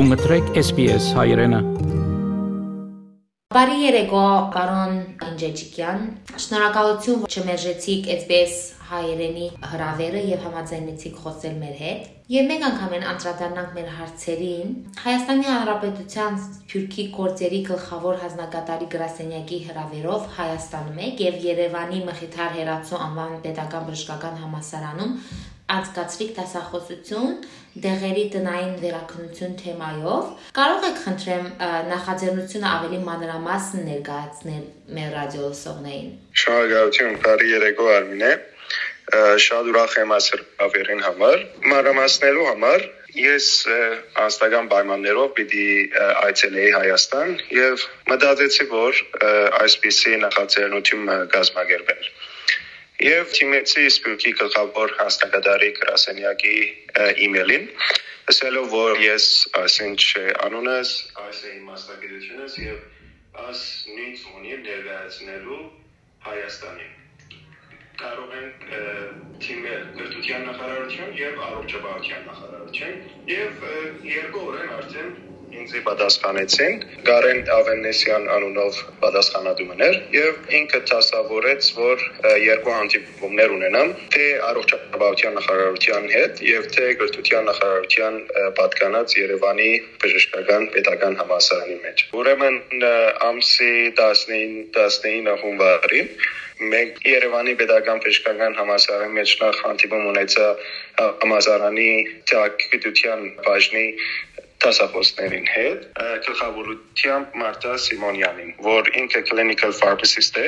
Դու մտրեք SPS հայրենը։ Բարի երեկո, պարոն Ինջեջիկյան։ Շնորհակալություն, որ չմերժեցիք SBS հայերենի հրավերը եւ համաձայնեցիք խոսել մեր հետ։ Եվ մեկ անգամ են անդրադառնանք մեր հարցերին։ Հայաստանի Հանրապետության Սփյուռքի գործերի գլխավոր հանձնակատարի գրասենյակի հրավերով Հայաստանում եք եւ Երևանի Մխիթար Հերացու անվան պետական բժշկական համալսարանում անցկացրիք դասախոսություն դեղերի տնային վերակնություն թեմայով։ Կարող եք խնդրեմ նախաձեռնությունը ավելի մանրամասն ներկայացնել մեր ռադիոլսողներին։ Շնորհակալություն, բարի երեկո Արմինե շատ ուրախ եմ այսօր ավերին համար։ Մանրամասնելու համար ես անձնական պայմաններով պիտի այցելեի Հայաստան եւ մտածեցի, որ այսպիսի նախաձեռնություն կազմակերպել։ Եվ թիմեցի Սպյուկի գլխավոր հաստատադարի գրասենյակի email-ին, ասելով, որ ես այսինչ անունս, այս է իմ մասնագիտությունս եւ աս նույն ծոնի ներկայացնելու Հայաստանին կարող են թիմել գրթության նախարարություն եւ առողջապահության նախարարություն եւ երկու օրեն արդեն ինձ պատասխանեցին Գարեն Ավենեսյան անունով պատասխանատուն էր եւ ինքը դասավորեց որ երկու հանդիպումներ ունենամ թե առողջապահության նախարարության հետ եւ թե գրթության նախարարության պատկանած Երևանի բժշկական պետական համալսարանի մեջ ուրեմն ամսի 19 19 հունվարին մենք Երևանի Պետական Բժշկական համալսարանի մեջ նախ հանդիպում ունեցա համալսարանի թագիտության բաժնի դասախոսներին հետ գլխավորությամբ Մարտա Սիմոնյանին, որ ինքը clinical pharmacist է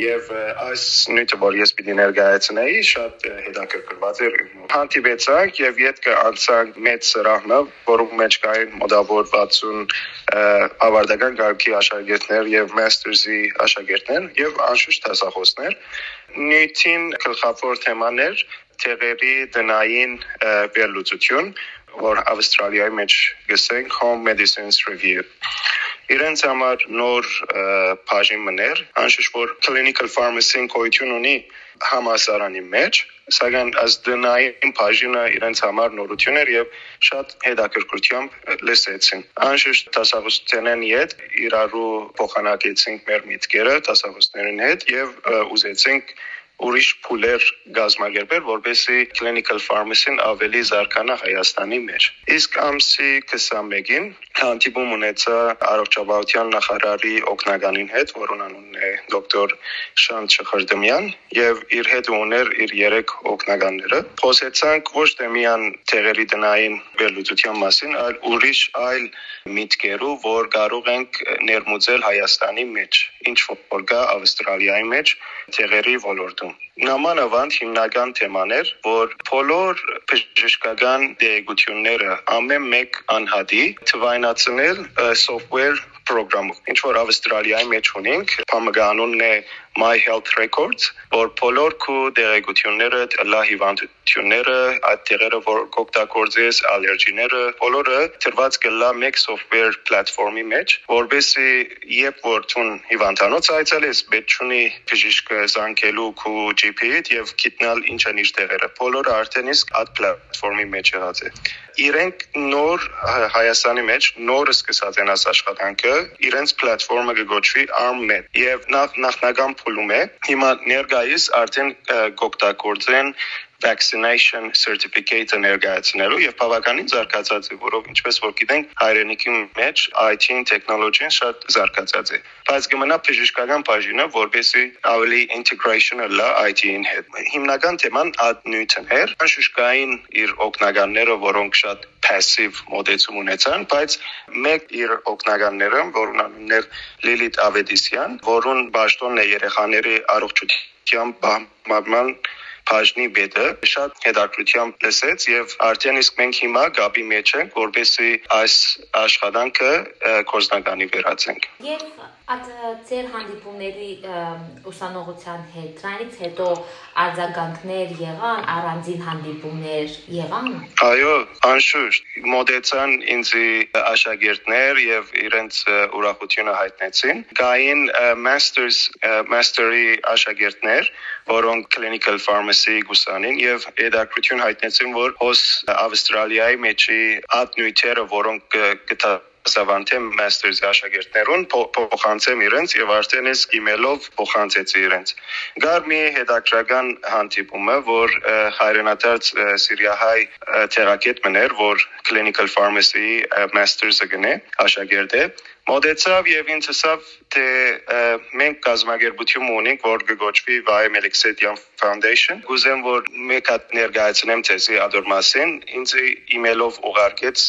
եւ այս նույնը որ ես պիտի ներկայացնեի շատ հետաքրքրված էր հանդիպեցանք եւ յետքը անցանք մեծ սրահը որում մեջ կային մոտավոր 60 ավարտական գարքի աշակերտներ եւ master's-ի աշակերտներ եւ անշուշտ դասախոսներ նույնին գլխավոր թեմաներ թեղերի տնային վերլուծություն որ Ավստրալիայի մեջ գսենք Home Medicines Review իրենց համար նոր բաժին մներ անշուշտ որ clinical pharmacy-ին գոյություն ունի համասարանի մեջ սակայն as դնային բաժինը իրենց համար նորություն էր եւ շատ հետաքրքրությամբ լսեցին անշուշտ դասախոսությունն հետ իրարու փոխանակեցինք մեր միտքերը դասախոսներին հետ եւ ուզեցինք ուրիշ փուլեր գազմագերբել, որբեսի clinical pharmacy-ն ավելի զարգանա Հայաստանի մեջ։ Իսկ ամսի 21-ին հանդիպում ունեցա առողջապահության նախարարի օգնականին հետ, որոնց անունն է դոկտոր Շանտ Շխրդմյան, եւ իր հետ ուներ իր երեք օգնականները։ Խոսեցանք ոչ թե միան թեղերի տնային վերլուծության մասին, այլ ուրիշ այլ միտքերով, որ կարող ենք ներմուծել Հայաստանի մեջ, ինչ որ կա Ավստրալիայի մեջ թեղերի ոլորտում Նամանավանդ հիմնական թեմաներ, որ բոլոր բժշկական դեղեցությունները ամեն մեկ անհատի թվայնացնել software ծրագրով։ Ինչ որ Ավստրալիայի մեջ ունենք, համագանունն է My Health Records, որ բոլոր քո դեղեցությունները, լա հիվանդությունները, այդ տեղերը, որ կօգտագործես, ալերգիները, բոլորը ծրված կլա մեկ software platform-ի մեջ, որբեսի երբ որ ցուն հիվանդանոց այցելես, պետք չունի բժիշկը զանգելու քո GP-ից եւ գիտնալ ինչ են իր տեղերը։ Բոլորը արդեն իսկ այդ platform-ի մեջ եղած է իրենք նոր Հայաստանի մեջ նոր սկսած են աս աշխատանքը իրենց պլատֆորմը կգոչվի ArmMed եւ նախ նախնական փուլում է հիմա ներկայիս արդեն կօգտագործեն vaccination certificate-ը ներկայացնելու եւ բավականին զարգացած է, որով ինչպես որ գիտենք, հայրենիքի մեջ IT-ին տեխնոլոգիան շատ զարգացած է։ Բայց կմնա բժշկական բաժինը, որբեսի ավելի integration-ը լա IT-ին հետ։ Հիմնական թեման նյութն էր, անշուշկային իր օգնականները, որոնք շատ passive մոդեցում ունեցան, բայց մեկ իր օգնականները, որոնց անուններ Լիլիթ Ավետիսյան, որուն ճշտոնն է երեխաների առողջության բահման բաժնի բեդը շատ հետաքրությամբ լսեց եւ արդեն իսկ մենք հիմա գաբի մեջ ենք որբեսի այս աշխատանքը կորզնականի վերածենք եւ այդ ծեր հանդիպումների ուսանողության հետ դրանից հետո արձագանքներ եղան առանձին հանդիպումներ եղան այո անշուշտ մոդեցան ինձ աշակերտներ եւ իրենց ուրախությունը հայտնեցին գային masters mastery աշակերտներ որոնք clinical pharmacy գուսանին եւ եդակրություն հայտնեցին, որ հոս Ավստրալիայի մեջի ադնույթերը, որոնք գտա Սավանտեմ մաստերս աշակերտներուն փոխանցեմ իրենց եւ արդեն ես իմեյլով փոխանցեցի իրենց։ Գար մի հետաքրական հանդիպումը, որ հայրենադարձ Սիրիահայ թերակետ մներ, որ clinical pharmacy masters-ը գնե աշակերտ է մոդեցավ եւ ինձ ասավ թե մենք կազմակերպություն ունենք որ կգոչվի Վայ Մելիքսետյան Foundation գուզեմ որ մեկ հատ ներկայացնեմ ցեսի ադոր մասին ինձ իմեյլով ուղարկեց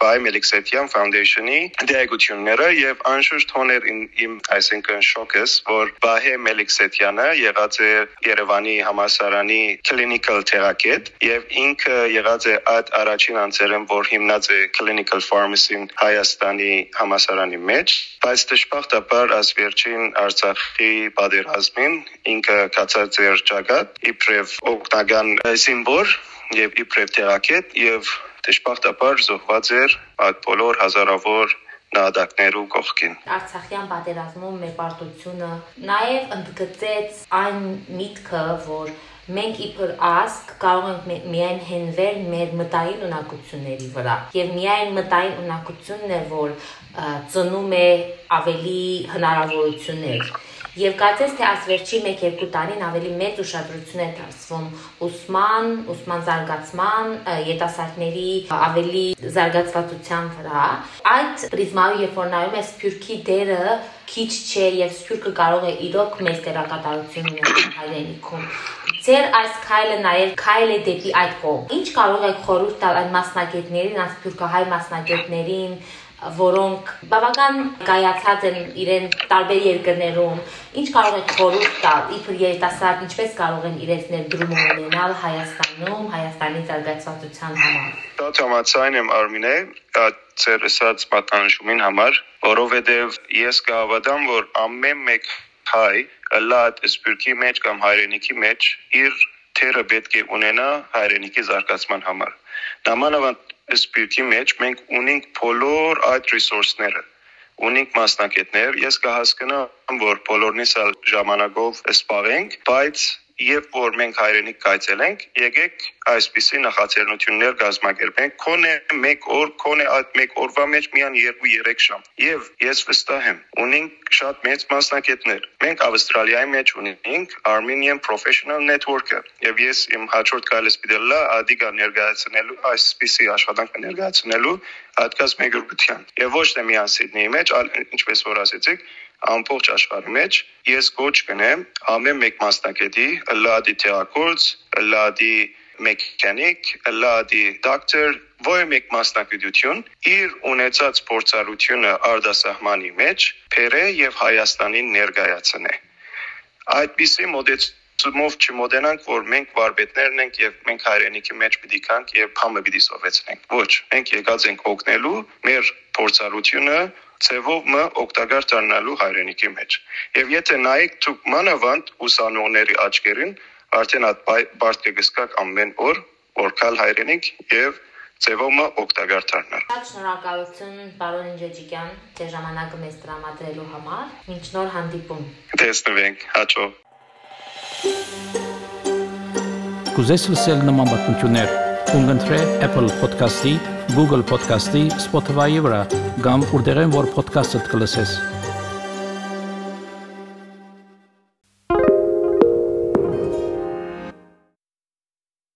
Վայ Մելիքսետյան Foundation-ի դերակցությունները եւ անշուշտ հոներ իմ այսինքն շոկես որ Վահե Մելիքսետյանը եղած է Երևանի համասարանի clinical therapist եւ ինքը եղած է այդ առաջին անձերն որ հիմնած է clinical pharmacy-ին Հայաստանի համասարանի պատերազմի մեջ, բայց դժբախտաբար աս վերջին Արցախի պատերազմին ինքը կացած էր ճակատ իբրև օգնական զինվոր եւ իբրև թերակետ եւ դժբախտաբար զոհված էր այդ բոլոր հազարավոր նահատակներու կողքին։ Արցախյան պատերազմում մեր պարտությունը նաև ընդգծեց այն միտքը, որ մենք իբր ասկ կարող ենք միայն հենվել մեր մտային ունակությունների վրա եւ միայն մտային ունակությունն է որ ծնում է ավելի հնարավորություններ Եվ կարծես թե այս վերջի 1-2 տարին ավելի մեծ ուշադրություն է դարձվում ուսման, ուսման զարգացման, երիտասարդների ավելի զարգացվածության վրա։ Այդ պրիզմայով երբ որ նայում ես Սփյուռքի դերը քիչ չէ եւ Սփյուռքը կարող է իրոք մեծ դերակատարություն ունենալ հայրենիքում։ Ձեր այս քայլը նաեւ քայլ է դեպի այդ կողմ։ Ինչ կարող եք խորհուրդ տալ այն մասնագետներին, այս Սփյուռքահայ մասնագետներին, որոնք բավական կայացած են իրեն տարբեր երկրներում, ինչ կարող եք խորհուրդ տալ, իբր երիտասարդ ինչպես կարող են իրենց ներդրումը ունենալ Հայաստանում, Հայաստանի զարգացվածության համար։ Դա համաձայն եմ Արմինե, ծեր ասած մատնանշումին համար, որովհետև ես կհավատամ, որ ամեն մեկ հայ լատ սպյուրքի մեջ կամ հայրենիքի մեջ իր թերը պետք է ունենա հայրենիքի զարգացման համար։ Նամանավանդ սպիրտի մեջ մենք ունենք բոլոր այդ ռեսուրսները ունենք մասնակիցներ ես կհասկանամ որ բոլորնից ժամանակով սպառենք բայց Երբ որ մենք հայրենիք կայցելենք, եկեք այսպիսի նախաձեռնություններ կազմակերպենք, քոնե մեկ օր, քոնե այդ մեկ օրվա մեջ միան 2-3 ժամ։ Եվ ես վստահ եմ, ունենք շատ մեծ մասնակիցներ։ Մենք Ավստրալիայի մեջ ունենք Armenian Professional Network-ը, եւ ես իմ հաջորդ քայլս պիտելա ադիգա ներկայացնելու այսպիսի աշխատանք ներկայացնելու հատկաց մեգրության։ Եվ ոչ թե միան Սիդնեի մեջ, այլ ինչպես որ ասեցիք, ամբողջ աշխարհի մեջ ես կոչ կնեմ ամեն մեկ մասնակետի լադի թերակորձ, լադի մեխանիկ, լադի դոկտոր, որը մեկ մասնակցություն իր ունեցած փորձառությունը արդասահմանի մեջ Փերե եւ Հայաստանին ներկայացնե։ Այդպիսի մոդեցումով չմոդենանք, որ մենք վարպետներն ենք եւ մենք հայրենիքի մեջ պիտի կանք եւ փամը պիտի սովեցնենք։ Ոչ, մենք եկած ենք օգնելու մեր փորձառությունը ցևով մը օգտակար դառնալու հայրենիքի մեջ։ Եվ եթե նայեք ցուկ մանավանդ ուսանողների աչքերին, արդեն այդ բարդ կգսկակ ամեն օր օրքալ հայրենիք եւ ձևոմը օգտակար դառնալ։ Շատ շնորհակալություն պարոն Ինջեջիկյան, ձեր ժամանակը մեզ տրամադրելու համար։ Մինչ նոր հանդիպում։ Տեսնվենք, հաջող։ Կուզես լսել նման բանություններ, կընտրե Apple Podcast-ի, Google Podcast-ի, Spotify-ի վրա, կամ որտեղեն որ podcast-ը կլսես։